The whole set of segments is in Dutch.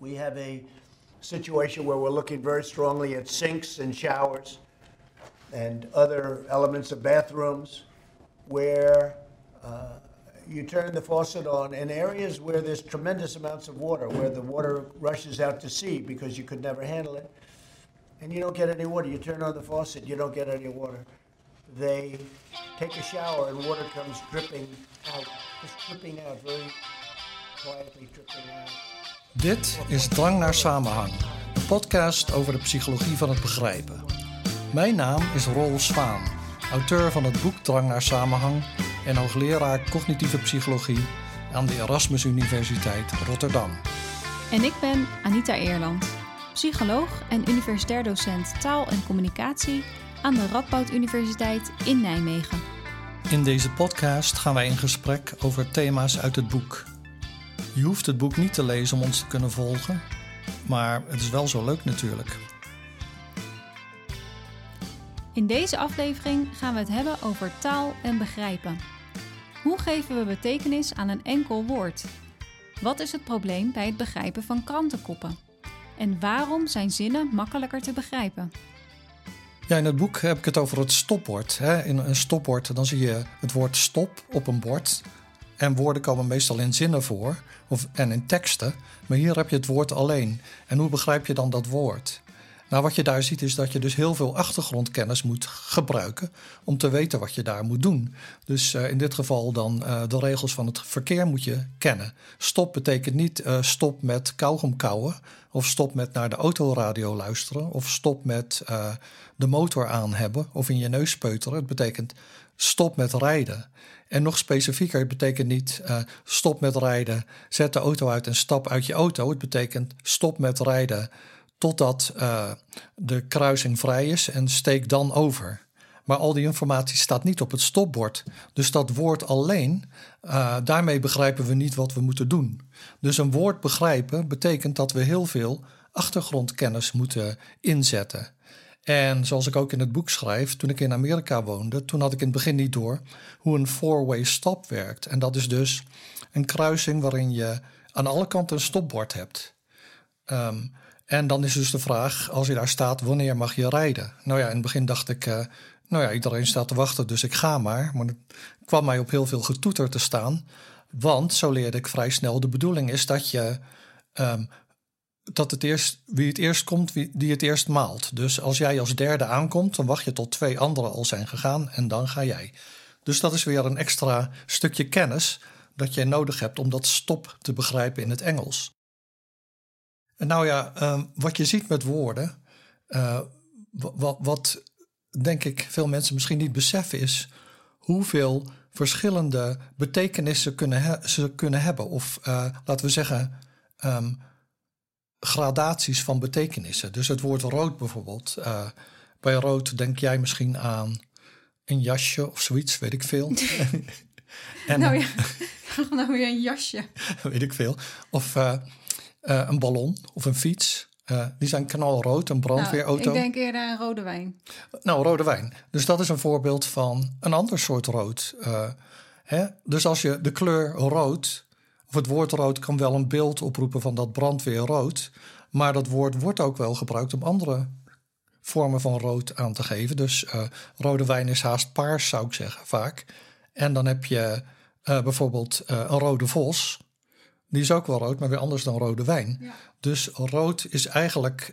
We have a situation where we're looking very strongly at sinks and showers and other elements of bathrooms where uh, you turn the faucet on in areas where there's tremendous amounts of water, where the water rushes out to sea because you could never handle it, and you don't get any water. You turn on the faucet, you don't get any water. They take a shower and water comes dripping out, just dripping out, very quietly dripping out. Dit is Drang naar Samenhang, een podcast over de psychologie van het begrijpen. Mijn naam is Rol Zwaan, auteur van het boek Drang naar Samenhang en hoogleraar cognitieve psychologie aan de Erasmus Universiteit Rotterdam. En ik ben Anita Eerland, psycholoog en universitair docent taal en communicatie aan de Radboud Universiteit in Nijmegen. In deze podcast gaan wij in gesprek over thema's uit het boek. Je hoeft het boek niet te lezen om ons te kunnen volgen, maar het is wel zo leuk natuurlijk. In deze aflevering gaan we het hebben over taal en begrijpen. Hoe geven we betekenis aan een enkel woord? Wat is het probleem bij het begrijpen van krantenkoppen? En waarom zijn zinnen makkelijker te begrijpen? Ja, in het boek heb ik het over het stopwoord. In een stopwoord dan zie je het woord stop op een bord. En woorden komen meestal in zinnen voor of, en in teksten. Maar hier heb je het woord alleen. En hoe begrijp je dan dat woord? Nou, wat je daar ziet is dat je dus heel veel achtergrondkennis moet gebruiken om te weten wat je daar moet doen. Dus uh, in dit geval dan uh, de regels van het verkeer moet je kennen. Stop betekent niet uh, stop met kauwgom kauwen of stop met naar de autoradio luisteren of stop met de motor aan hebben of in je neus peuteren. Het betekent stop met rijden. En nog specifieker, het betekent niet uh, stop met rijden, zet de auto uit en stap uit je auto. Het betekent stop met rijden totdat uh, de kruising vrij is en steek dan over. Maar al die informatie staat niet op het stopbord. Dus dat woord alleen, uh, daarmee begrijpen we niet wat we moeten doen. Dus een woord begrijpen betekent dat we heel veel achtergrondkennis moeten inzetten. En zoals ik ook in het boek schrijf, toen ik in Amerika woonde, toen had ik in het begin niet door hoe een four-way stop werkt. En dat is dus een kruising waarin je aan alle kanten een stopbord hebt. Um, en dan is dus de vraag, als je daar staat, wanneer mag je rijden? Nou ja, in het begin dacht ik, uh, nou ja, iedereen staat te wachten, dus ik ga maar. Maar het kwam mij op heel veel getoeter te staan. Want, zo leerde ik vrij snel, de bedoeling is dat je um, dat het eerst, wie het eerst komt, wie, die het eerst maalt. Dus als jij als derde aankomt, dan wacht je tot twee anderen al zijn gegaan en dan ga jij. Dus dat is weer een extra stukje kennis dat je nodig hebt om dat stop te begrijpen in het Engels. En nou ja, uh, wat je ziet met woorden, uh, wat, wat denk ik veel mensen misschien niet beseffen is hoeveel verschillende betekenissen kunnen ze kunnen hebben. Of uh, laten we zeggen, um, gradaties van betekenissen. Dus het woord rood bijvoorbeeld. Uh, bij rood denk jij misschien aan een jasje of zoiets, weet ik veel. en, nou ja, nou weer een jasje. weet ik veel. Of uh, uh, een ballon of een fiets. die zijn knalrood, een brandweerauto. Nou, ik denk eerder aan rode wijn. Nou, rode wijn. Dus dat is een voorbeeld van een ander soort rood. Hè? Dus als je de kleur rood of het woord rood kan wel een beeld oproepen van dat brandweer rood. Maar dat woord wordt ook wel gebruikt om andere vormen van rood aan te geven. Dus uh, rode wijn is haast paars, zou ik zeggen, vaak. En dan heb je uh, bijvoorbeeld uh, een rode vos. Die is ook wel rood, maar weer anders dan rode wijn. Ja. Dus rood is eigenlijk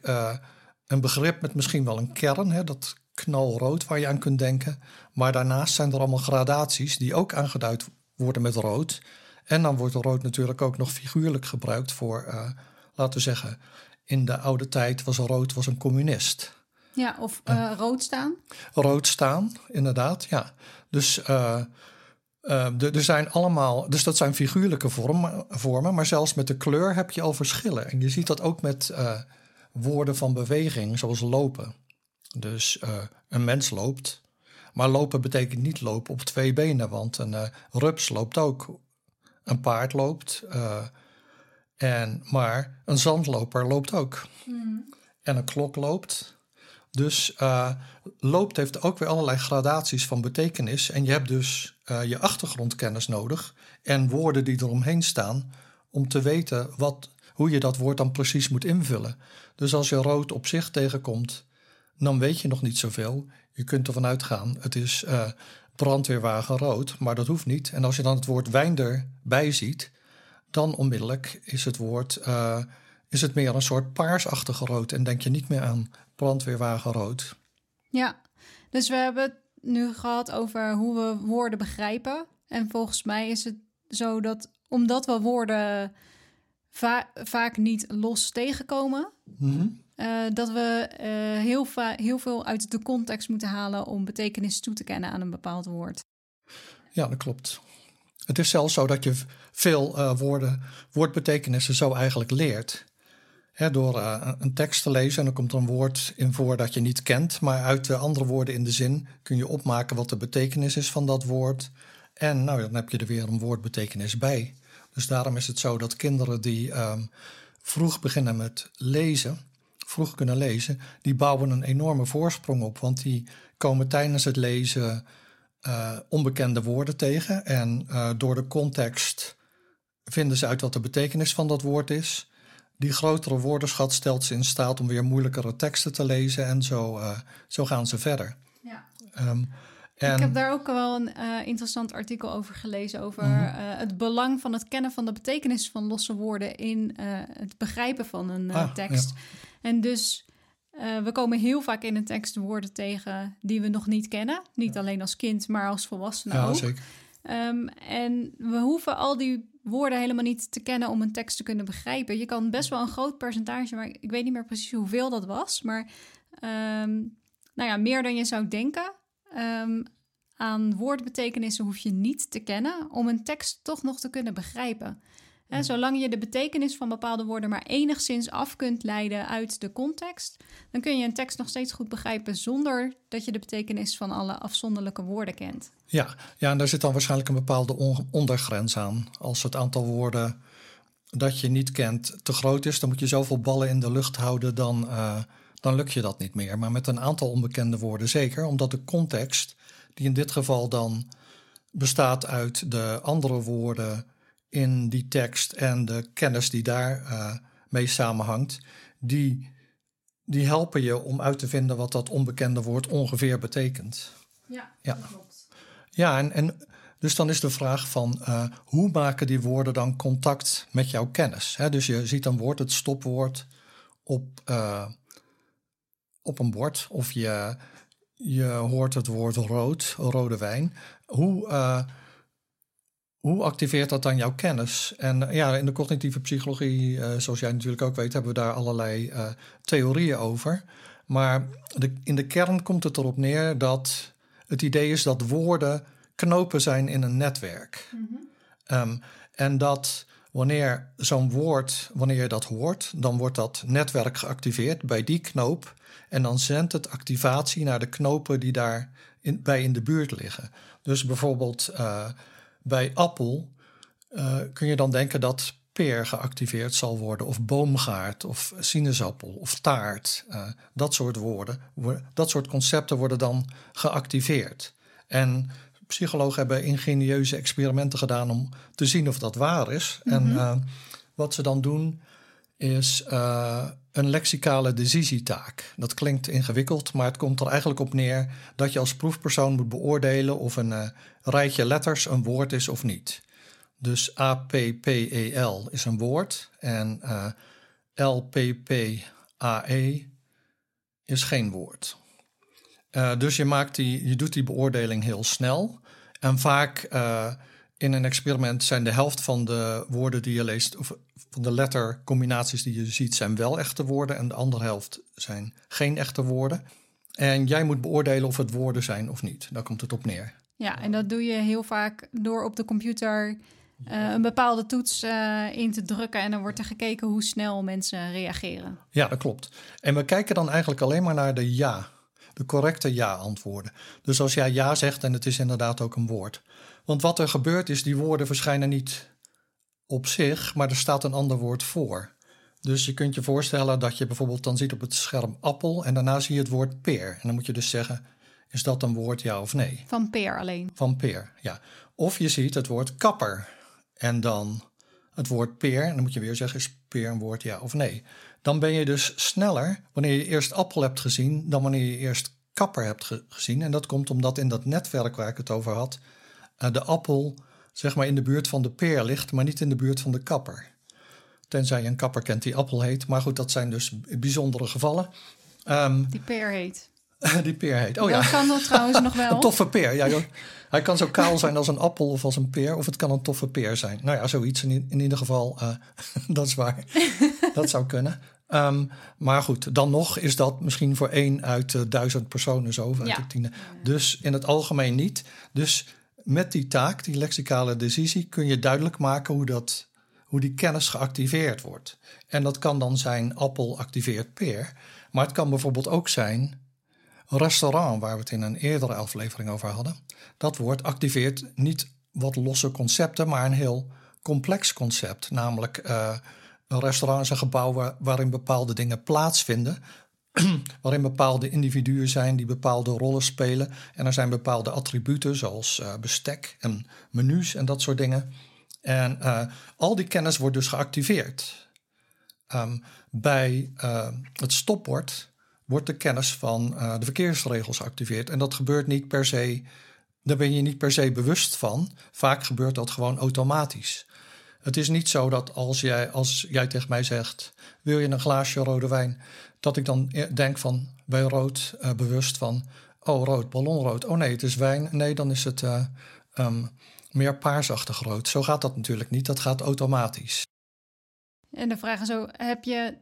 een begrip met misschien wel een kern, hè, dat knalrood waar je aan kunt denken. Maar daarnaast zijn er allemaal gradaties die ook aangeduid worden met rood. En dan wordt rood natuurlijk ook nog figuurlijk gebruikt voor, uh, laten we zeggen, in de oude tijd was rood was een communist. Ja, of uh, rood staan. Rood staan, inderdaad, ja. Dus uh, er zijn allemaal, dus dat zijn figuurlijke vormen, vormen, maar zelfs met de kleur heb je al verschillen. En je ziet dat ook met woorden van beweging, zoals lopen. Dus een mens loopt, maar lopen betekent niet lopen op twee benen, want een rups loopt ook een paard loopt. Uh, en, maar een zandloper loopt ook. Mm. En een klok loopt. Dus uh, loopt heeft ook weer allerlei gradaties van betekenis. En je hebt dus uh, je achtergrondkennis nodig en woorden die eromheen staan om te weten wat, hoe je dat woord dan precies moet invullen. Dus als je rood op zich tegenkomt, dan weet je nog niet zoveel. Je kunt ervan uitgaan, het is uh, brandweerwagen rood, maar dat hoeft niet. En als je dan het woord wijn erbij ziet, dan onmiddellijk is het woord uh, is het meer een soort paarsachtige rood en denk je niet meer aan brandweerwagen rood. Ja, dus we hebben het nu gehad over hoe we woorden begrijpen. En volgens mij is het zo dat omdat we woorden vaak niet los tegenkomen, Mhm. Eh, dat we eh, heel, heel veel uit de context moeten halen om betekenis toe te kennen aan een bepaald woord. Ja, dat klopt. Het is zelfs zo dat je veel uh, woorden, woordbetekenissen zo eigenlijk leert. Hè, door uh, een tekst te lezen en dan komt er een woord in voor dat je niet kent. Maar uit de andere woorden in de zin kun je opmaken wat de betekenis is van dat woord. En nou, dan heb je er weer een woordbetekenis bij. Dus daarom is het zo dat kinderen die um, vroeg beginnen met lezen, vroeg kunnen lezen, die bouwen een enorme voorsprong op. Want die komen tijdens het lezen uh, onbekende woorden tegen. En uh, door de context vinden ze uit wat de betekenis van dat woord is. Die grotere woordenschat stelt ze in staat om weer moeilijkere teksten te lezen. En zo, uh, zo gaan ze verder. Ja. Um, en... Ik heb daar ook wel een uh, interessant artikel over gelezen. Over mm -hmm. uh, het belang van het kennen van de betekenis van losse woorden in uh, het begrijpen van een ah, tekst. Ja. En dus we komen heel vaak in een tekst woorden tegen die we nog niet kennen. Niet Ja. alleen als kind, maar als volwassene Ja, ook. zeker. Um, en we hoeven al die woorden helemaal niet te kennen om een tekst te kunnen begrijpen. Je kan best wel een groot percentage, maar ik weet niet meer precies hoeveel dat was. Maar um, nou ja, meer dan je zou denken. Um, aan woordbetekenissen hoef je niet te kennen om een tekst toch nog te kunnen begrijpen. Zolang je de betekenis van bepaalde woorden maar enigszins af kunt leiden uit de context, dan kun je een tekst nog steeds goed begrijpen zonder dat je de betekenis van alle afzonderlijke woorden kent. Ja, ja, en daar zit dan waarschijnlijk een bepaalde on- ondergrens aan. Als het aantal woorden dat je niet kent te groot is, dan moet je zoveel ballen in de lucht houden, dan, uh, dan lukt je dat niet meer. Maar met een aantal onbekende woorden zeker, omdat de context, die in dit geval dan bestaat uit de andere woorden in die tekst en de kennis die daar uh, mee samenhangt, die, die helpen je om uit te vinden wat dat onbekende woord ongeveer betekent. Ja, Ja. dat klopt. Ja, en, en dus dan is de vraag van uh, hoe maken die woorden dan contact met jouw kennis? Hè? Dus je ziet een woord, het stopwoord, op, uh, op een bord of je, je hoort het woord rood, rode wijn. Hoe, uh, hoe activeert dat dan jouw kennis? En ja, in de cognitieve psychologie, zoals jij natuurlijk ook weet, hebben we daar allerlei theorieën over. Maar de, in de kern komt het erop neer dat het idee is dat woorden knopen zijn in een netwerk. Mhm. Um, en dat wanneer zo'n woord, wanneer je dat hoort, dan wordt dat netwerk geactiveerd bij die knoop. En dan zendt het activatie naar de knopen die daar in, bij in de buurt liggen. Dus bijvoorbeeld uh, bij appel uh, kun je dan denken dat peer geactiveerd zal worden, of boomgaard, of sinaasappel, of taart. Uh, dat soort woorden, dat soort concepten worden dan geactiveerd. En psychologen hebben ingenieuze experimenten gedaan om te zien of dat waar is. Mhm. En uh, wat ze dan doen is uh, een lexicale decisietaak. Dat klinkt ingewikkeld, maar het komt er eigenlijk op neer dat je als proefpersoon moet beoordelen of een uh, rijtje letters een woord is of niet. Dus A-P-P-E-L is een woord en uh, L-P-P-A-E is geen woord. Dus je, maakt die, je doet die beoordeling heel snel. En vaak in een experiment zijn de helft van de woorden die je leest, of van de lettercombinaties die je ziet, zijn wel echte woorden. En de andere helft zijn geen echte woorden. En jij moet beoordelen of het woorden zijn of niet. Daar komt het op neer. Ja, en dat doe je heel vaak door op de computer uh, een bepaalde toets uh, in te drukken. En dan wordt er gekeken hoe snel mensen reageren. Ja, dat klopt. En we kijken dan eigenlijk alleen maar naar de ja de correcte ja-antwoorden. Dus als jij ja zegt en het is inderdaad ook een woord. Want wat er gebeurt is, die woorden verschijnen niet op zich, maar er staat een ander woord voor. Dus je kunt je voorstellen dat je bijvoorbeeld dan ziet op het scherm appel en daarna zie je het woord peer. En dan moet je dus zeggen, is dat een woord ja of nee? Van peer alleen. Van peer, ja. Of je ziet het woord kapper en dan het woord peer. En dan moet je weer zeggen, is peer een woord, ja of nee. Dan ben je dus sneller wanneer je eerst appel hebt gezien dan wanneer je eerst kapper hebt gezien. En dat komt omdat in dat netwerk waar ik het over had, de appel zeg maar in de buurt van de peer ligt, maar niet in de buurt van de kapper. Tenzij je een kapper kent die appel heet. Maar goed, dat zijn dus bijzondere gevallen. Um, die peer heet. die peer heet. Oh ja. Dat kan dat trouwens nog wel. Een toffe peer. Ja, joh. Hij kan zo kaal zijn als een appel of als een peer. Of het kan een toffe peer zijn. Nou ja, zoiets in, in ieder geval. Uh, dat is waar. dat zou kunnen. Um, maar goed, dan nog is dat misschien voor één uit uh, duizend personen zo. Uit ja. de tiende. Dus in het algemeen niet. Dus met die taak, die lexicale decisie, kun je duidelijk maken hoe, dat, hoe die kennis geactiveerd wordt. En dat kan dan zijn appel activeert peer. Maar het kan bijvoorbeeld ook zijn restaurant, waar we het in een eerdere aflevering over hadden. Dat woord activeert niet wat losse concepten, maar een heel complex concept. Namelijk uh, een restaurant is een gebouw waarin bepaalde dingen plaatsvinden. waarin bepaalde individuen zijn die bepaalde rollen spelen. En er zijn bepaalde attributen zoals uh, bestek en menus en dat soort dingen. En uh, al die kennis wordt dus geactiveerd. Um, bij uh, het stopbord wordt de kennis van de verkeersregels geactiveerd. En dat gebeurt niet per se, daar ben je niet per se bewust van. Vaak gebeurt dat gewoon automatisch. Het is niet zo dat als jij, als jij tegen mij zegt: Wil je een glaasje rode wijn? Dat ik dan denk van bij rood uh, bewust van: Oh, rood, ballonrood. Oh nee, het is wijn. Nee, dan is het uh, um, meer paarsachtig rood. Zo gaat dat natuurlijk niet. Dat gaat automatisch. En de vraag is zo: heb je,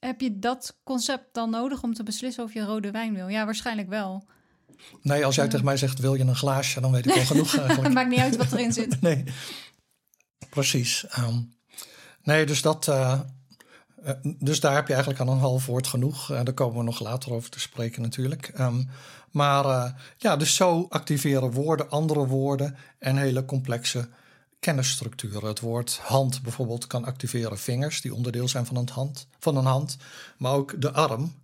heb je dat concept dan nodig om te beslissen of je rode wijn wil? Ja, waarschijnlijk wel. Nee, als jij tegen mij zegt: Wil je een glaasje? Dan weet ik wel genoeg eigenlijk. Maakt niet uit wat erin zit. nee precies. Um, nee, dus dat. Uh, dus daar heb je eigenlijk aan een half woord genoeg. Uh, daar komen we nog later over te spreken, natuurlijk. Um, maar ja, dus zo activeren woorden andere woorden en hele complexe kennisstructuren. Het woord hand bijvoorbeeld kan activeren vingers, die onderdeel zijn van een hand. Van een hand maar ook de arm,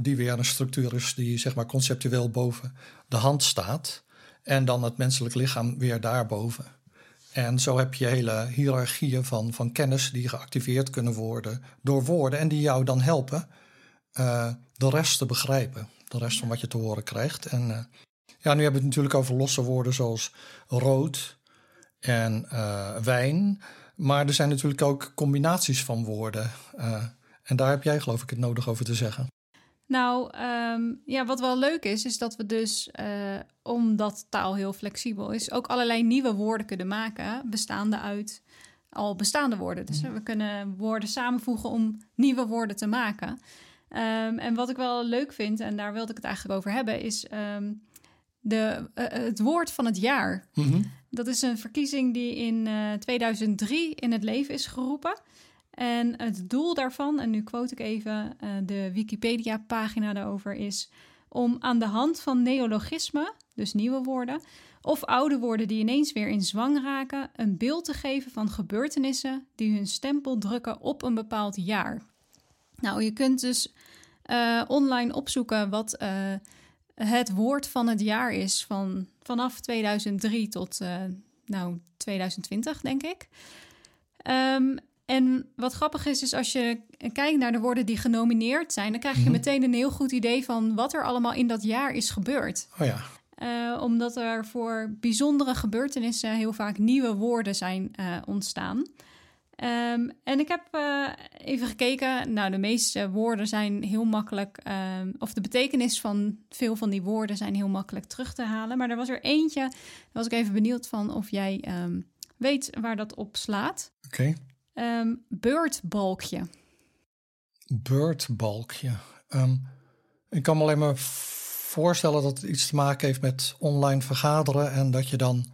die weer een structuur is die zeg maar conceptueel boven de hand staat. En dan het menselijk lichaam weer daarboven. En zo heb je hele hiërarchieën van, van kennis die geactiveerd kunnen worden door woorden en die jou dan helpen uh, de rest te begrijpen. De rest van wat je te horen krijgt. En uh, ja, nu hebben we het natuurlijk over losse woorden zoals rood en uh, wijn. Maar er zijn natuurlijk ook combinaties van woorden. en daar heb jij geloof ik het nodig over te zeggen. Nou, ehm, ja, wat wel leuk is, is dat we dus, uh, omdat taal heel flexibel is, ook allerlei nieuwe woorden kunnen maken, bestaande uit al bestaande woorden. Dus we kunnen woorden samenvoegen om nieuwe woorden te maken. Um, en wat ik wel leuk vind, en daar wilde ik het eigenlijk over hebben, is um, de, uh, het woord van het jaar. Mm -hmm. Dat is een verkiezing die in uh, 2003 in het leven is geroepen. En het doel daarvan, en nu quote ik even uh, de Wikipedia-pagina daarover, is om aan de hand van neologismen, dus nieuwe woorden, of oude woorden die ineens weer in zwang raken, een beeld te geven van gebeurtenissen die hun stempel drukken op een bepaald jaar. Nou, je kunt dus uh, online opzoeken wat uh, het woord van het jaar is van vanaf 2003 tot nou, 2020, denk ik. Um, en wat grappig is, is als je kijkt naar de woorden die genomineerd zijn, dan krijg je mhm. meteen een heel goed idee van wat er allemaal in dat jaar is gebeurd. Oh ja. Uh, omdat er voor bijzondere gebeurtenissen heel vaak nieuwe woorden zijn uh, ontstaan. Um, en ik heb uh, even gekeken. Nou, de meeste woorden zijn heel makkelijk, um, of de betekenis van veel van die woorden zijn heel makkelijk terug te halen. Maar er was er eentje, daar was ik even benieuwd van of jij um, weet waar dat op slaat. Oké. Um, beurtbalkje. Beurtbalkje. Um, ik kan me alleen maar voorstellen dat het iets te maken heeft met online vergaderen en dat je dan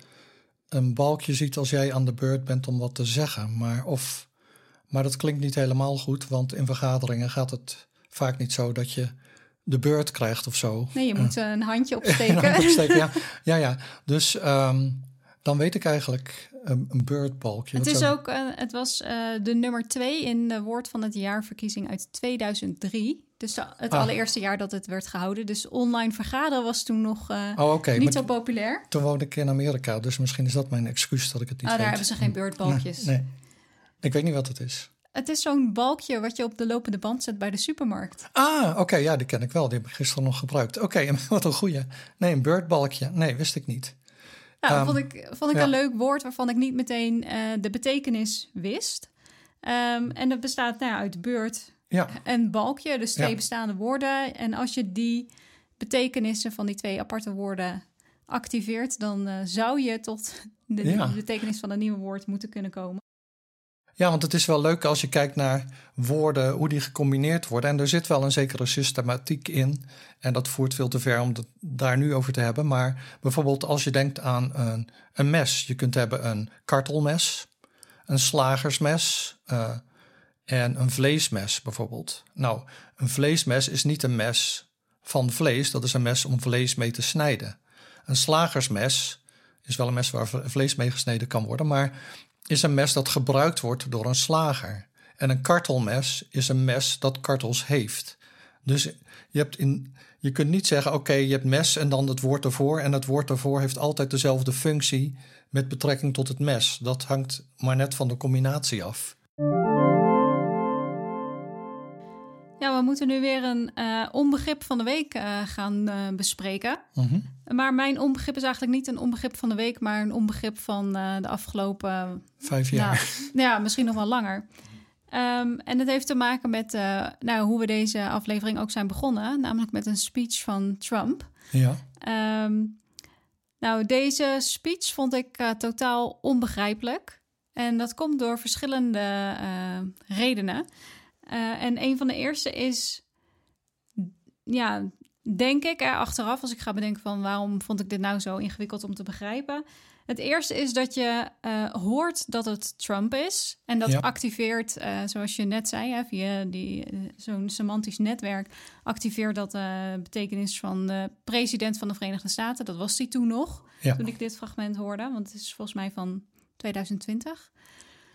een balkje ziet als jij aan de beurt bent om wat te zeggen. Maar, of, maar dat klinkt niet helemaal goed, want in vergaderingen gaat het vaak niet zo dat je de beurt krijgt of zo. Nee, je moet uh, een handje opsteken. een handje opsteken ja. ja, ja. Dus um, dan weet ik eigenlijk een, een beurtbalkje. Het, is ook, uh, het was uh, de nummer twee in de Woord van het Jaarverkiezing uit 2003. Dus het ah. allereerste jaar dat het werd gehouden. Dus online vergaderen was toen nog uh, oh, okay. niet maar zo populair. Toen woonde ik in Amerika, dus misschien is dat mijn excuus dat ik het niet Oh, daar weet. hebben ze geen beurtbalkjes. Nee. Ik weet niet wat het is. Het is zo'n balkje wat je op de lopende band zet bij de supermarkt. Ah, oké, ja, die ken ik wel. Die heb ik gisteren nog gebruikt. Oké, wat een goeie. Nee, een beurtbalkje. Nee, wist ik niet. Nou, Ehm, vond ik, vond ik ja. een leuk woord waarvan ik niet meteen eh, de betekenis wist. Ehm, en dat bestaat nou ja, uit beurt Ja, en balkje, dus twee Ja. bestaande woorden. En als je die betekenissen van die twee aparte woorden activeert, dan eh, zou je tot de Ja. betekenis van een nieuw woord moeten kunnen komen. Ja, want het is wel leuk als je kijkt naar woorden, hoe die gecombineerd worden. En er zit wel een zekere systematiek in. En dat voert veel te ver om het daar nu over te hebben. Maar bijvoorbeeld als je denkt aan een, een mes. Je kunt hebben een kartelmes, een slagersmes eh, en een vleesmes bijvoorbeeld. Nou, een vleesmes is niet een mes van vlees. Dat is een mes om vlees mee te snijden. Een slagersmes is wel een mes waar vlees mee gesneden kan worden. Maar is een mes dat gebruikt wordt door een slager. En een kartelmes is een mes dat kartels heeft. Dus je, hebt in, je kunt niet zeggen, oké, je hebt mes en dan het woord ervoor. En het woord ervoor heeft altijd dezelfde functie met betrekking tot het mes. Dat hangt maar net van de combinatie af. We moeten nu weer een eh, onbegrip van de week eh, gaan eh, bespreken. Mhm. Maar mijn onbegrip is eigenlijk niet een onbegrip van de week, maar een onbegrip van de afgelopen Vijf jaar. Nou, ja, misschien nog wel langer. Ehm, en het heeft te maken met nou, hoe we deze aflevering ook zijn begonnen, namelijk met een speech van Trump. Ja. Ehm, nou, deze speech vond ik totaal onbegrijpelijk. En dat komt door verschillende redenen. Eh, en een van de eerste is, ja, denk ik er achteraf, als ik ga bedenken van waarom vond ik dit nou zo ingewikkeld om te begrijpen. Het eerste is dat je eh, hoort dat het Trump is. En dat Ja. activeert, eh, zoals je net zei, hè, via die, eh, zo'n semantisch netwerk, activeert dat de betekenis van de president van de Verenigde Staten. Dat was die toen nog, Ja. toen ik dit fragment hoorde. Want het is volgens mij van 2020.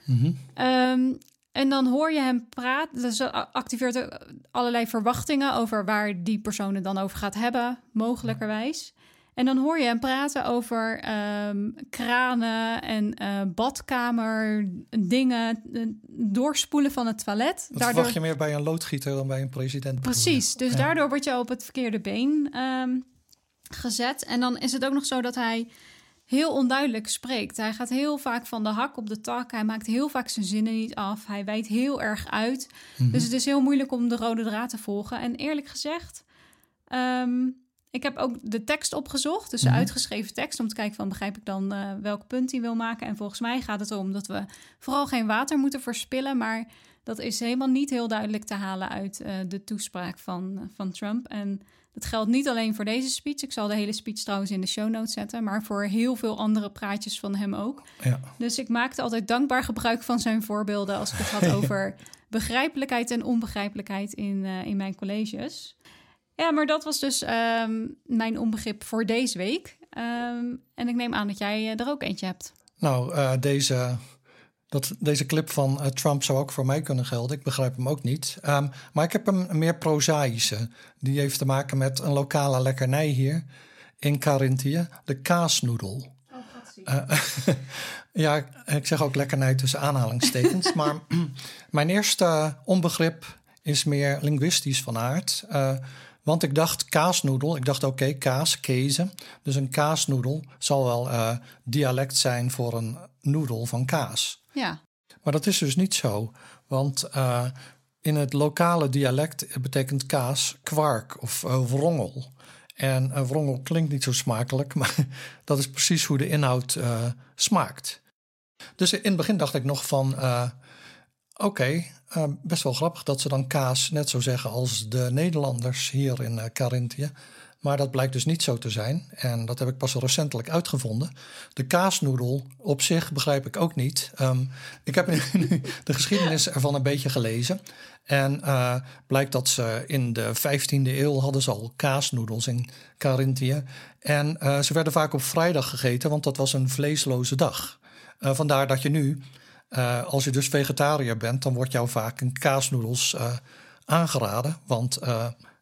Mhm. Ehm, en dan hoor je hem praten. Dus activeert allerlei verwachtingen over waar die persoon het dan over gaat hebben, mogelijkerwijs. En dan hoor je hem praten over ehm, kranen en eh, badkamer dingen, doorspoelen van het toilet. Dat verwacht je meer bij een loodgieter dan bij een president. Precies, dus Ja. daardoor word je op het verkeerde been ehm, gezet. En dan is het ook nog zo dat hij heel onduidelijk spreekt. Hij gaat heel vaak van de hak op de tak. Hij maakt heel vaak zijn zinnen niet af. Hij wijdt heel erg uit. Mhm. Dus het is heel moeilijk om de rode draad te volgen. En eerlijk gezegd, ehm, ik heb ook de tekst opgezocht. Dus de Mhm. uitgeschreven tekst. Om te kijken van begrijp ik dan eh, welk punt hij wil maken. En volgens mij gaat het erom dat we vooral geen water moeten verspillen. Maar dat is helemaal niet heel duidelijk te halen uit eh, de toespraak van, van Trump. En dat geldt niet alleen voor deze speech. Ik zal de hele speech trouwens in de show notes zetten. Maar voor heel veel andere praatjes van hem ook. Ja. Dus ik maakte altijd dankbaar gebruik van zijn voorbeelden als ik het had over begrijpelijkheid en onbegrijpelijkheid in, eh, in mijn colleges. Ja, maar dat was dus ehm, mijn onbegrip voor deze week. Ehm, en ik neem aan dat jij eh, er ook eentje hebt. Nou, eh, deze, dat, deze clip van eh, Trump zou ook voor mij kunnen gelden. Ik begrijp hem ook niet. Ehm, maar ik heb een meer prozaïsche. Die heeft te maken met een lokale lekkernij hier in Carinthië. De kaasnoedel. Eh, ja, ik zeg ook lekkernij tussen aanhalingstekens. maar mijn eerste onbegrip is meer linguïstisch van aard. Eh, want ik dacht kaasnoedel. Ik dacht oké, kaas, kezen. Dus een kaasnoedel zal wel dialect zijn voor een noedel van kaas. Ja, Maar dat is dus niet zo. Want eh, in het lokale dialect betekent kaas kwark of eh, wrongel. En eh, wrongel klinkt niet zo smakelijk, maar dat is precies hoe de inhoud smaakt. Dus in het begin dacht ik nog van, oké, best wel grappig dat ze dan kaas net zo zeggen als de Nederlanders hier in Carinthië. Maar dat blijkt dus niet zo te zijn. En dat heb ik pas recentelijk uitgevonden. De kaasnoedel op zich begrijp ik ook niet. Ehm, ik heb de geschiedenis ervan een beetje gelezen. En eh, blijkt dat ze in de 15e eeuw hadden ze al kaasnoedels in Carinthië. En eh, ze werden vaak op vrijdag gegeten, want dat was een vleesloze dag. Eh, vandaar dat je nu, als je dus vegetariër bent, dan wordt jou vaak een kaasnoedels aangeraden. Want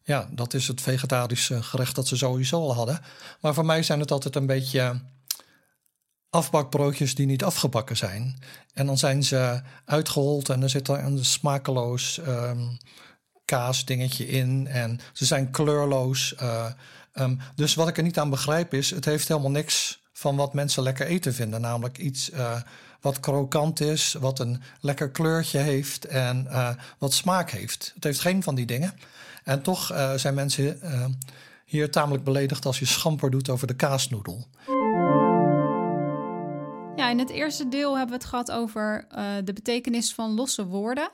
ja, dat is het vegetarische gerecht dat ze sowieso al hadden. Maar voor mij zijn het altijd een beetje afbakbroodjes die niet afgebakken zijn. En dan zijn ze uitgehold en er zit er een smakeloos um, kaasdingetje in. En ze zijn kleurloos. Uh, um, dus wat ik er niet aan begrijp is, het heeft helemaal niks van wat mensen lekker eten vinden. Namelijk iets uh, wat krokant is, wat een lekker kleurtje heeft en uh, wat smaak heeft. Het heeft geen van die dingen. En toch zijn mensen hier tamelijk beledigd als je schamper doet over de kaasnoedel. Ja, in het eerste deel hebben we het gehad over uh, de betekenis van losse woorden.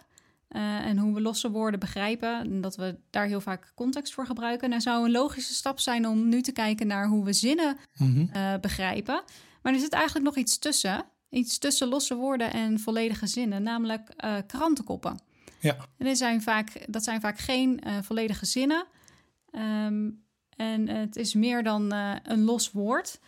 En hoe we losse woorden begrijpen. En dat we daar heel vaak context voor gebruiken. En er zou een logische stap zijn om nu te kijken naar hoe we zinnen mm -hmm. uh, begrijpen. Maar er zit eigenlijk nog iets tussen. Iets tussen losse woorden en volledige zinnen, namelijk krantenkoppen. Ja. En dat zijn vaak, dat zijn vaak geen volledige zinnen. Um, en het is meer dan een los woord.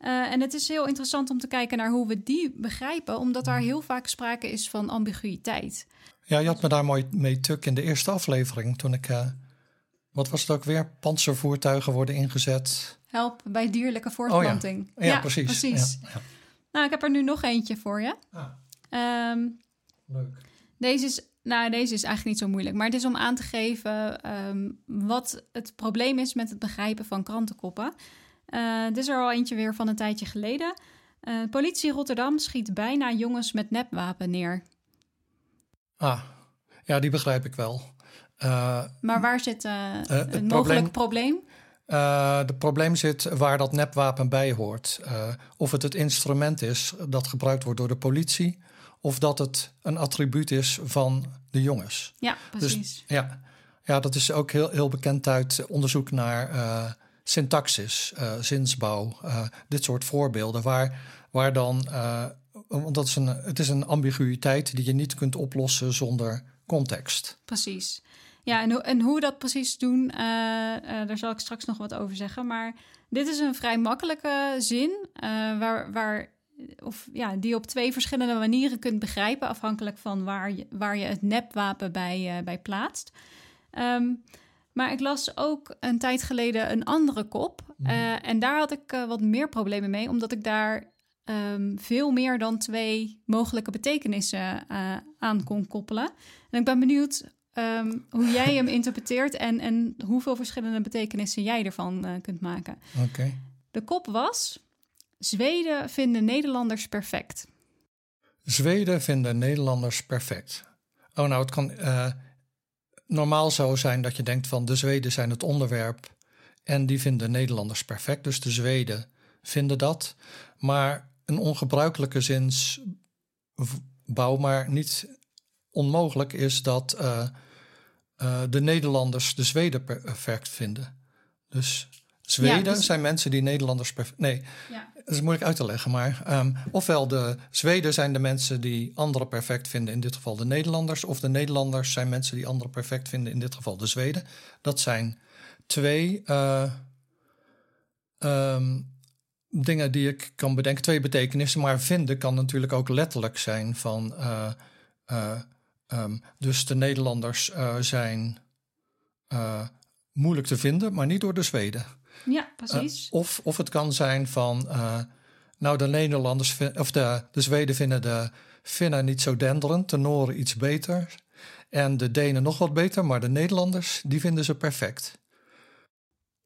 Uh, en het is heel interessant om te kijken naar hoe we die begrijpen, omdat daar heel vaak sprake is van ambiguïteit. Ja, je had me daar mooi mee tuk in de eerste aflevering toen ik. Wat was het ook weer? Panzervoertuigen worden ingezet. Help bij dierlijke voortplanting. Oh ja. ja. precies. precies. Ja, nou, ik heb er nu nog eentje voor je. Ah. Um, Leuk. Deze is, nou, deze is eigenlijk niet zo moeilijk, maar het is om aan te geven um, wat het probleem is met het begrijpen van krantenkoppen. Uh, dit is er al eentje weer van een tijdje geleden. Uh, politie Rotterdam schiet bijna jongens met nepwapen neer. Ah, ja, die begrijp ik wel. Uh, maar waar zit het, het mogelijk probleem? Het probleem zit waar dat nepwapen bij hoort. of het het instrument is dat gebruikt wordt door de politie, of dat het een attribuut is van de jongens. Ja, dus, precies. Dus, ja. ja, dat is ook heel, heel bekend uit onderzoek naar syntaxis, uh, zinsbouw, uh, dit soort voorbeelden, waar, waar dan, uh, want dat is een, het is een ambiguïteit die je niet kunt oplossen zonder context. Precies. Ja, en, en hoe we dat precies doen, daar zal ik straks nog wat over zeggen. Maar dit is een vrij makkelijke zin, waar, waar, of, ja, die je op twee verschillende manieren kunt begrijpen, afhankelijk van waar je, waar je het nepwapen bij, bij plaatst. Um, maar ik las ook een tijd geleden een andere kop. Mhm. Uh, en daar had ik uh, wat meer problemen mee, omdat ik daar um, veel meer dan twee mogelijke betekenissen aan kon koppelen. En ik ben benieuwd um, hoe jij hem interpreteert en, en hoeveel verschillende betekenissen jij ervan kunt maken. Okay. De kop was: Zweden vinden Nederlanders perfect. Zweden vinden Nederlanders perfect. Oh, nou, het kan normaal zou zijn dat je denkt van de Zweden zijn het onderwerp en die vinden Nederlanders perfect. Dus de Zweden vinden dat. Maar een ongebruikelijke zinsbouw, maar niet onmogelijk is dat uh, uh, de Nederlanders de Zweden perfect vinden. Dus Zweden ja, dus... zijn mensen die Nederlanders perfect. Nee, ja. dat is moeilijk uit te leggen. Maar um, ofwel de Zweden zijn de mensen die anderen perfect vinden, in dit geval de Nederlanders. Of de Nederlanders zijn mensen die anderen perfect vinden, in dit geval de Zweden. Dat zijn twee uh, um, dingen die ik kan bedenken, twee betekenissen. Maar vinden kan natuurlijk ook letterlijk zijn van. Uh, um, dus de Nederlanders zijn moeilijk te vinden, maar niet door de Zweden. Ja, precies. Uh, of, of het kan zijn van, uh, nou de Nederlanders, of de, de Zweden vinden de Finnen niet zo denderend, de Noren iets beter en de Denen nog wat beter, maar de Nederlanders, die vinden ze perfect.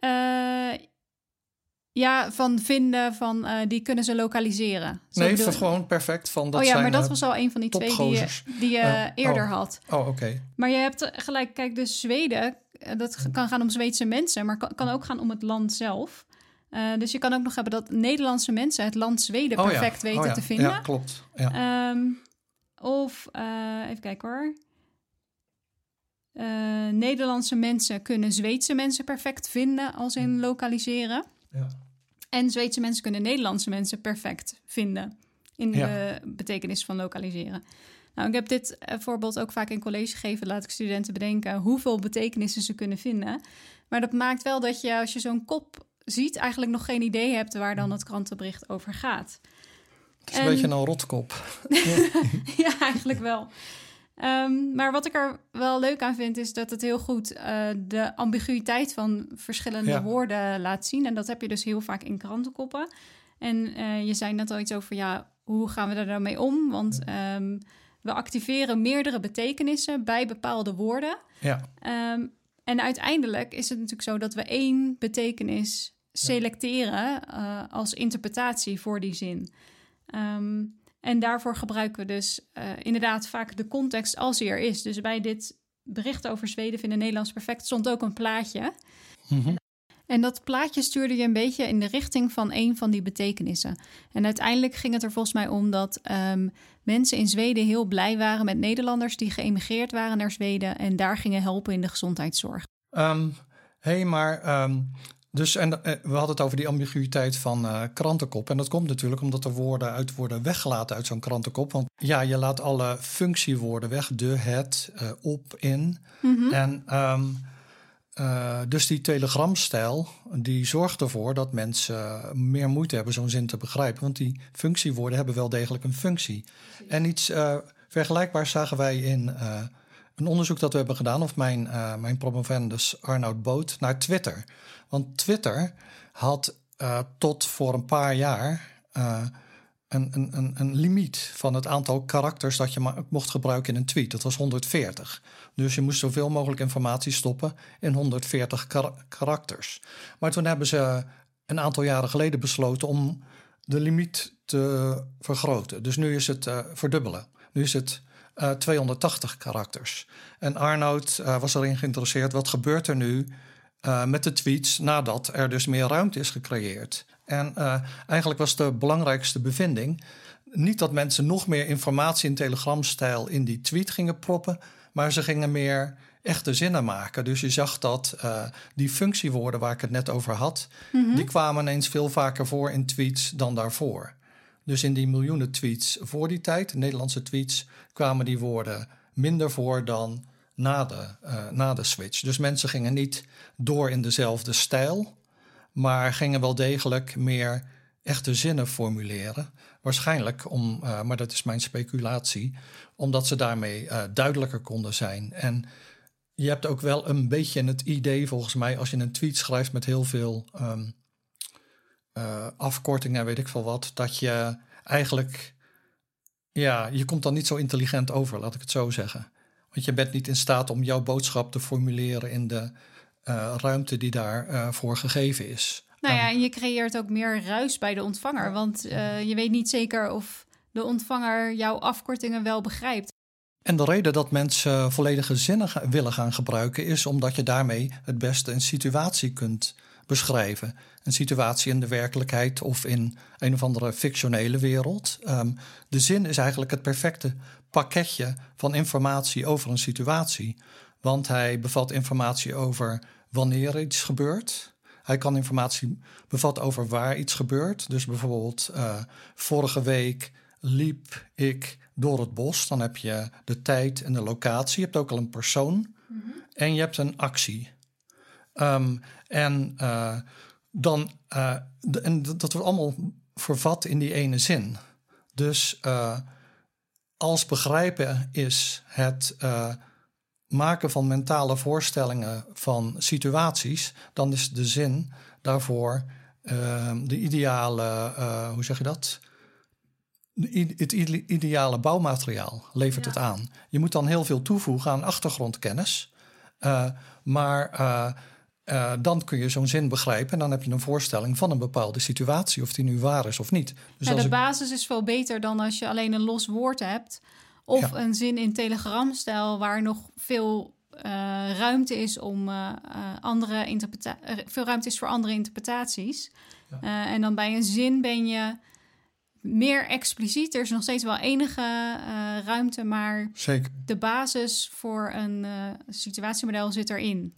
Uh, ja, van vinden, van die kunnen ze lokaliseren. Zo nee, bedoel... gewoon perfect. Van, dat oh ja, zijn, maar dat was al een van die twee die je, die je eerder oh. had. Oh, oké. Okay. Maar je hebt gelijk, kijk, de Zweden eh, dat kan gaan om Zweedse mensen, maar kan, kan ook gaan om het land zelf. Uh, dus je kan ook nog hebben dat Nederlandse mensen het land Zweden oh, perfect ja. weten oh, ja. te vinden. Ja, klopt. Ja. Um, of, uh, even kijken hoor. Uh, Nederlandse mensen kunnen Zweedse mensen perfect vinden als in lokaliseren. Ja. En Zweedse mensen kunnen Nederlandse mensen perfect vinden in de betekenis van lokaliseren. Nou, ik heb dit eh, voorbeeld ook vaak in college gegeven. Laat ik studenten bedenken hoeveel betekenissen ze kunnen vinden. Maar dat maakt wel dat je, als je zo'n kop ziet, eigenlijk nog geen idee hebt waar dan het krantenbericht over gaat. Het is en... een beetje een rotkop. ja, eigenlijk wel. Um, maar wat ik er wel leuk aan vind, is dat het heel goed uh, de ambiguïteit van verschillende ja. woorden laat zien. En dat heb je dus heel vaak in krantenkoppen. En eh, je zei net al iets over, ja, hoe gaan we daar dan mee om? Want ehm, we activeren meerdere betekenissen bij bepaalde woorden. Ja. Ehm, en uiteindelijk is het natuurlijk zo dat we één betekenis selecteren uh, als interpretatie voor die zin. Ehm, en daarvoor gebruiken we dus uh, inderdaad vaak de context als die er is. Dus bij dit bericht over Zweden vinden Nederlands perfect stond ook een plaatje. Mm -hmm. En dat plaatje stuurde je een beetje in de richting van een van die betekenissen. En uiteindelijk ging het er volgens mij om dat um, mensen in Zweden heel blij waren met Nederlanders die geëmigreerd waren naar Zweden en daar gingen helpen in de gezondheidszorg. Um, hey, maar um, dus en uh, we hadden het over die ambiguïteit van uh, krantenkop. En dat komt natuurlijk omdat er woorden uit worden weggelaten uit zo'n krantenkop. Want ja, je laat alle functiewoorden weg. De, het, uh, op, in. Mm -hmm. En uh, dus die telegramstijl, die zorgt ervoor dat mensen meer moeite hebben zo'n zin te begrijpen. Want die functiewoorden hebben wel degelijk een functie. En iets uh, vergelijkbaars zagen wij in uh, een onderzoek dat we hebben gedaan, of mijn, mijn promovendus Arnoud Boot, naar Twitter. Want Twitter had tot voor een paar jaar een, een, een, limiet van het aantal karakters dat je mocht gebruiken in een tweet. Dat was 140. Dus je moest zoveel mogelijk informatie stoppen in 140 kar karakters. Maar toen hebben ze een aantal jaren geleden besloten om de limiet te vergroten. Dus nu is het uh, verdubbelen. Nu is het uh, 280 karakters. En Arnoud uh, was erin geïnteresseerd. Wat gebeurt er nu met de tweets nadat er dus meer ruimte is gecreëerd? En eigenlijk was de belangrijkste bevinding niet dat mensen nog meer informatie in telegramstijl in die tweet gingen proppen, maar ze gingen meer echte zinnen maken. Dus je zag dat uh, die functiewoorden waar ik het net over had, mm -hmm. die kwamen ineens veel vaker voor in tweets dan daarvoor. Dus in die miljoenen tweets voor die tijd, Nederlandse tweets, kwamen die woorden minder voor dan na de, uh, na de switch. Dus mensen gingen niet door in dezelfde stijl, maar gingen wel degelijk meer echte zinnen formuleren. Waarschijnlijk om, uh, maar dat is mijn speculatie, omdat ze daarmee uh, duidelijker konden zijn. En je hebt ook wel een beetje het idee, volgens mij, als je een tweet schrijft met heel veel um, uh, afkortingen, weet ik veel wat, dat je eigenlijk, ja, je komt dan niet zo intelligent over, laat ik het zo zeggen. Want je bent niet in staat om jouw boodschap te formuleren in de ruimte die daarvoor gegeven is. Nou ja, en je creëert ook meer ruis bij de ontvanger. Want uh, je weet niet zeker of de ontvanger jouw afkortingen wel begrijpt. En de reden dat mensen volledige zinnen willen gaan gebruiken is omdat je daarmee het beste een situatie kunt beschrijven. Een situatie in de werkelijkheid of in een of andere fictionele wereld. Um, de zin is eigenlijk het perfecte pakketje van informatie over een situatie. Want hij bevat informatie over wanneer iets gebeurt, hij kan informatie bevatten over waar iets gebeurt. Dus bijvoorbeeld, uh, vorige week liep ik door het bos. Dan heb je de tijd en de locatie. Je hebt ook al een persoon. Mm -hmm. En je hebt een actie. Um, en uh, dan, uh, de, en dat wordt allemaal vervat in die ene zin. Dus als begrijpen is het maken van mentale voorstellingen van situaties, dan is de zin daarvoor uh, de ideale, uh, hoe zeg je dat? Het ideale bouwmateriaal levert ja. het aan. Je moet dan heel veel toevoegen aan achtergrondkennis, uh, maar uh, dan kun je zo'n zin begrijpen en dan heb je een voorstelling van een bepaalde situatie, of die nu waar is of niet. Dus ja, de ik... basis is veel beter dan als je alleen een los woord hebt. Of ja. een zin in telegramstijl waar nog veel uh, ruimte is om uh, andere interpreta veel ruimte is voor andere interpretaties. Ja. en dan bij een zin ben je meer expliciet. Er is nog steeds wel enige ruimte, maar Zeker. de basis voor een situatiemodel zit erin.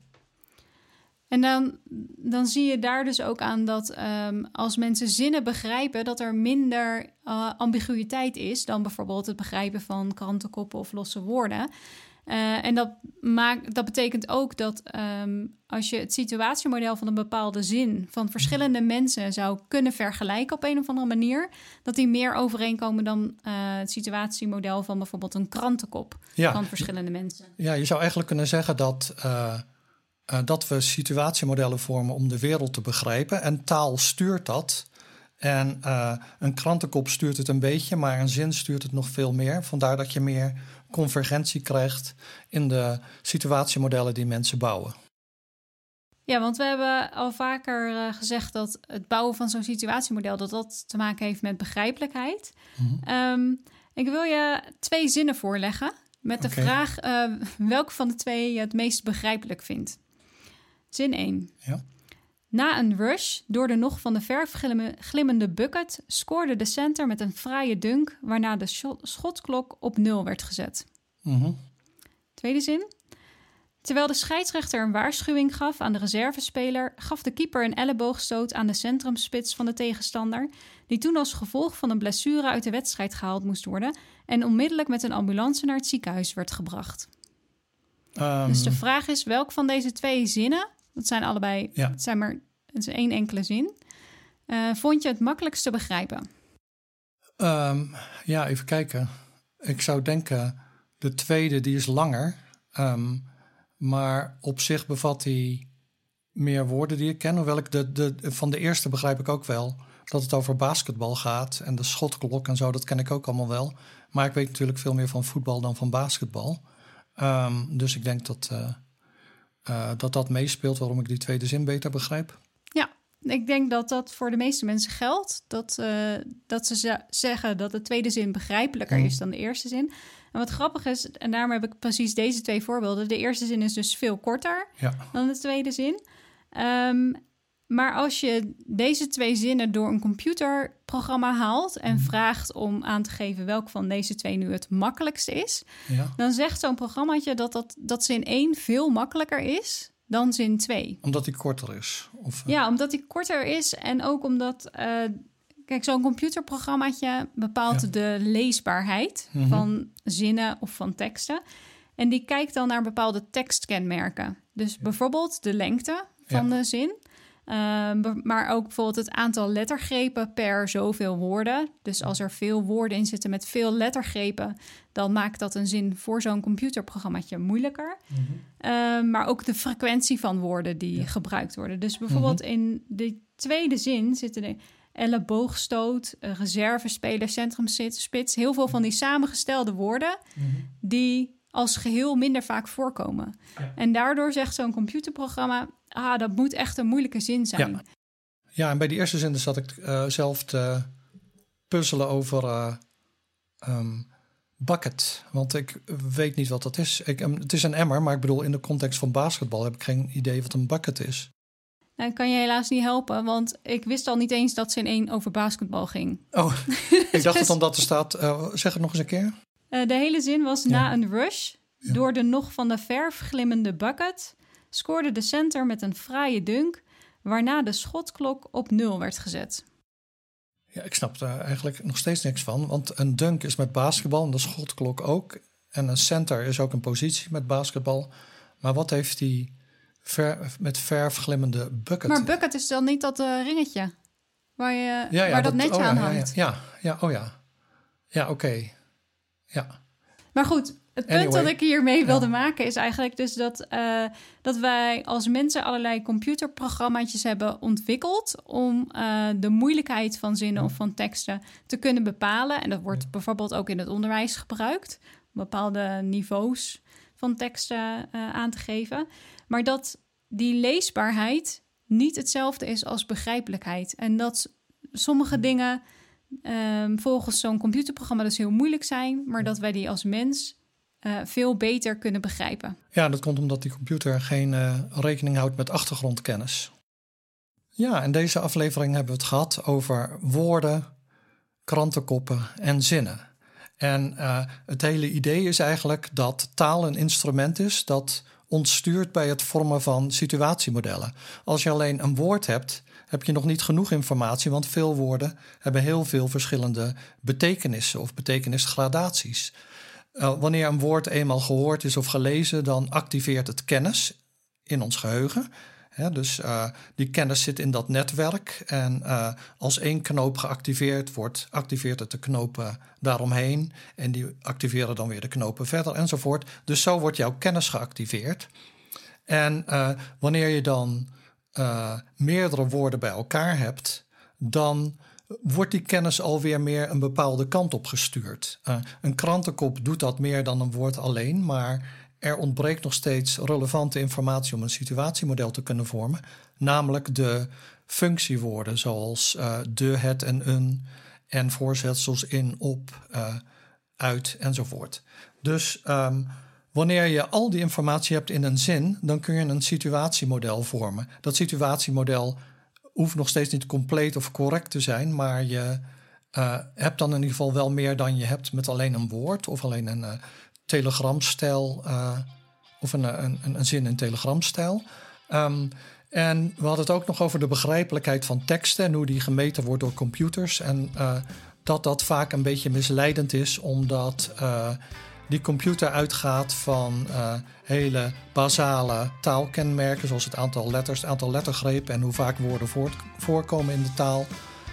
En dan, dan zie je daar dus ook aan dat um, als mensen zinnen begrijpen, dat er minder uh, ambiguïteit is dan bijvoorbeeld het begrijpen van krantenkoppen of losse woorden. Uh, en dat, maakt, dat betekent ook dat um, als je het situatiemodel van een bepaalde zin van verschillende mensen zou kunnen vergelijken op een of andere manier, dat die meer overeenkomen dan uh, het situatiemodel van bijvoorbeeld een krantenkop ja. van verschillende mensen. Ja, je zou eigenlijk kunnen zeggen dat. Uh uh, dat we situatiemodellen vormen om de wereld te begrijpen. En taal stuurt dat. En uh, een krantenkop stuurt het een beetje, maar een zin stuurt het nog veel meer. Vandaar dat je meer convergentie krijgt in de situatiemodellen die mensen bouwen. Ja, want we hebben al vaker uh, gezegd dat het bouwen van zo'n situatiemodel dat dat te maken heeft met begrijpelijkheid. Mm -hmm. ik wil je twee zinnen voorleggen met de okay. vraag uh, welke van de twee je het meest begrijpelijk vindt. Zin 1. Ja. Na een rush door de nog van de verf glimmende bucket scoorde de center met een fraaie dunk, waarna de schotklok op nul werd gezet. -hmm. Tweede zin. Terwijl de scheidsrechter een waarschuwing gaf aan de reservespeler, gaf de keeper een elleboogstoot aan de centrumspits van de tegenstander, die toen als gevolg van een blessure uit de wedstrijd gehaald moest worden en onmiddellijk met een ambulance naar het ziekenhuis werd gebracht. Um, dus de vraag is welk van deze twee zinnen, dat zijn allebei, ja. het zijn maar het is één enkele zin, uh, vond je het makkelijkst te begrijpen? Um, ja, even kijken. Ik zou denken, de tweede die is langer. Um, maar op zich bevat hij meer woorden die ik ken. Hoewel ik de, de, van de eerste begrijp ik ook wel dat het over basketbal gaat. En de schotklok en zo, dat ken ik ook allemaal wel. Maar ik weet natuurlijk veel meer van voetbal dan van basketbal. Um, dus ik denk dat, uh, uh, dat dat meespeelt waarom ik die tweede zin beter begrijp. Ja, ik denk dat dat voor de meeste mensen geldt. Dat, uh, dat ze zeggen dat de tweede zin begrijpelijker mm. is dan de eerste zin. En wat grappig is, en daarom heb ik precies deze twee voorbeelden. De eerste zin is dus veel korter ja. dan de tweede zin. Um, maar als je deze twee zinnen door een computerprogramma haalt en vraagt om aan te geven welk van deze twee nu het makkelijkste is, ja. dan zegt zo'n programmaatje dat, dat, dat zin 1 veel makkelijker is dan zin 2. Omdat die korter is? Of, uh... Ja, omdat die korter is en ook omdat. Uh, Kijk, zo'n computerprogrammaatje bepaalt Ja. de leesbaarheid Mhm. van zinnen of van teksten. En die kijkt dan naar bepaalde tekstkenmerken. Dus bijvoorbeeld de lengte van de zin. Ehm, maar ook bijvoorbeeld het aantal lettergrepen per zoveel woorden. Dus als er veel woorden in zitten met veel lettergrepen, dan maakt dat een zin voor zo'n computerprogrammaatje moeilijker. Ehm, maar ook de frequentie van woorden die Ja. gebruikt worden. Dus bijvoorbeeld in de tweede zin zitten de elleboogstoot, eh, reservespeler, centrumspits. Heel veel van die samengestelde woorden die als geheel minder vaak voorkomen. Ja. En daardoor zegt zo'n computerprogramma... ah, dat moet echt een moeilijke zin zijn. Ja. Ja, en bij die eerste zin zat ik eh, zelf te puzzelen over ehm, bucket. Want ik weet niet wat dat is. Ik, em, het is een emmer, maar ik bedoel in de context van basketbal heb ik geen idee wat een bucket is. Nou, ik kan je helaas niet helpen, want ik wist al niet eens dat zin 1 over basketbal ging. Oh, ik dacht het omdat er staat. eh, zeg het nog eens een keer. De hele zin was Ja. na een rush. Ja. Door de nog van de verf glimmende bucket scoorde de center met een fraaie dunk, waarna de schotklok op nul werd gezet. Ja, ik snap daar eigenlijk nog steeds niks van. Want een dunk is met basketbal en de schotklok ook. En een center is ook een positie met basketbal. Maar wat heeft die ver, met verf glimmende bucket? Maar bucket is dan niet dat eh, ringetje waar, je, ja, ja, waar dat, netje oh aan hangt. Ja, ja, ja, oh ja. Ja, oké. Ja. Maar goed, het punt Anyway. dat ik hiermee wilde Ja. maken is eigenlijk dus dat, eh, dat wij als mensen allerlei computerprogramma's hebben ontwikkeld om eh, de moeilijkheid van zinnen of van teksten te kunnen bepalen. En dat wordt bijvoorbeeld ook in het onderwijs gebruikt, om bepaalde niveaus van teksten eh, aan te geven. Maar dat die leesbaarheid niet hetzelfde is als begrijpelijkheid. En dat sommige dingen ehm, volgens zo'n computerprogramma dus heel moeilijk zijn, maar dat wij die als mens eh, veel beter kunnen begrijpen. Ja, dat komt omdat die computer geen eh, rekening houdt met achtergrondkennis. Ja, in deze aflevering hebben we het gehad over woorden, krantenkoppen en zinnen. En eh, het hele idee is eigenlijk dat taal een instrument is dat ons stuurt bij het vormen van situatiemodellen. Als je alleen een woord hebt, heb je nog niet genoeg informatie, want veel woorden hebben heel veel verschillende betekenissen of betekenisgradaties. Uh, wanneer een woord eenmaal gehoord is of gelezen, dan activeert het kennis in ons geheugen. Dus uh, die kennis zit in dat netwerk. En uh, als één knoop geactiveerd wordt, activeert het de knopen daaromheen. En die activeren dan weer de knopen verder enzovoort. Dus zo wordt jouw kennis geactiveerd. En wanneer je dan meerdere woorden bij elkaar hebt, dan wordt die kennis alweer meer een bepaalde kant op gestuurd. Uh, een krantenkop doet dat meer dan een woord alleen, maar er ontbreekt nog steeds relevante informatie om een situatiemodel te kunnen vormen, namelijk de functiewoorden zoals uh, de, het en een en voorzetsels in, op, uh, uit enzovoort. Dus um, wanneer je al die informatie hebt in een zin, dan kun je een situatiemodel vormen. Dat situatiemodel hoeft nog steeds niet compleet of correct te zijn, maar je uh, hebt dan in ieder geval wel meer dan je hebt met alleen een woord of alleen een uh, telegramstijl uh, of een, een, een, zin in telegramstijl. Um, en we hadden het ook nog over de begrijpelijkheid van teksten en hoe die gemeten wordt door computers. En dat dat vaak een beetje misleidend is, omdat die computer uitgaat van uh, hele basale taalkenmerken, zoals het aantal letters, het aantal lettergrepen en hoe vaak woorden voorkomen in de taal.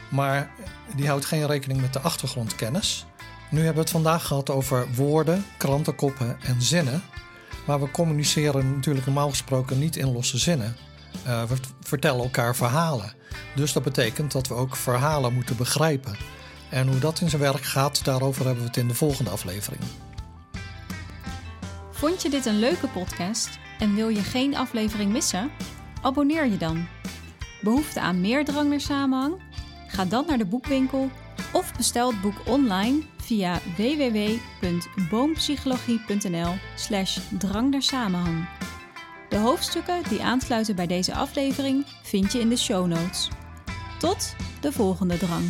Maar die houdt geen rekening met de achtergrondkennis. Nu hebben we het vandaag gehad over woorden, krantenkoppen en zinnen. Maar we communiceren natuurlijk normaal gesproken niet in losse zinnen. Uh, we vertellen elkaar verhalen. Dus dat betekent dat we ook verhalen moeten begrijpen. En hoe dat in zijn werk gaat, daarover hebben we het in de volgende aflevering. Vond je dit een leuke podcast en wil je geen aflevering missen? Abonneer je dan. Behoefte aan meer drang naar samenhang? Ga dan naar de boekwinkel of bestel het boek online via www.boompsychologie.nl/slash drang naar samenhang. De hoofdstukken die aansluiten bij deze aflevering vind je in de show notes. Tot de volgende drang.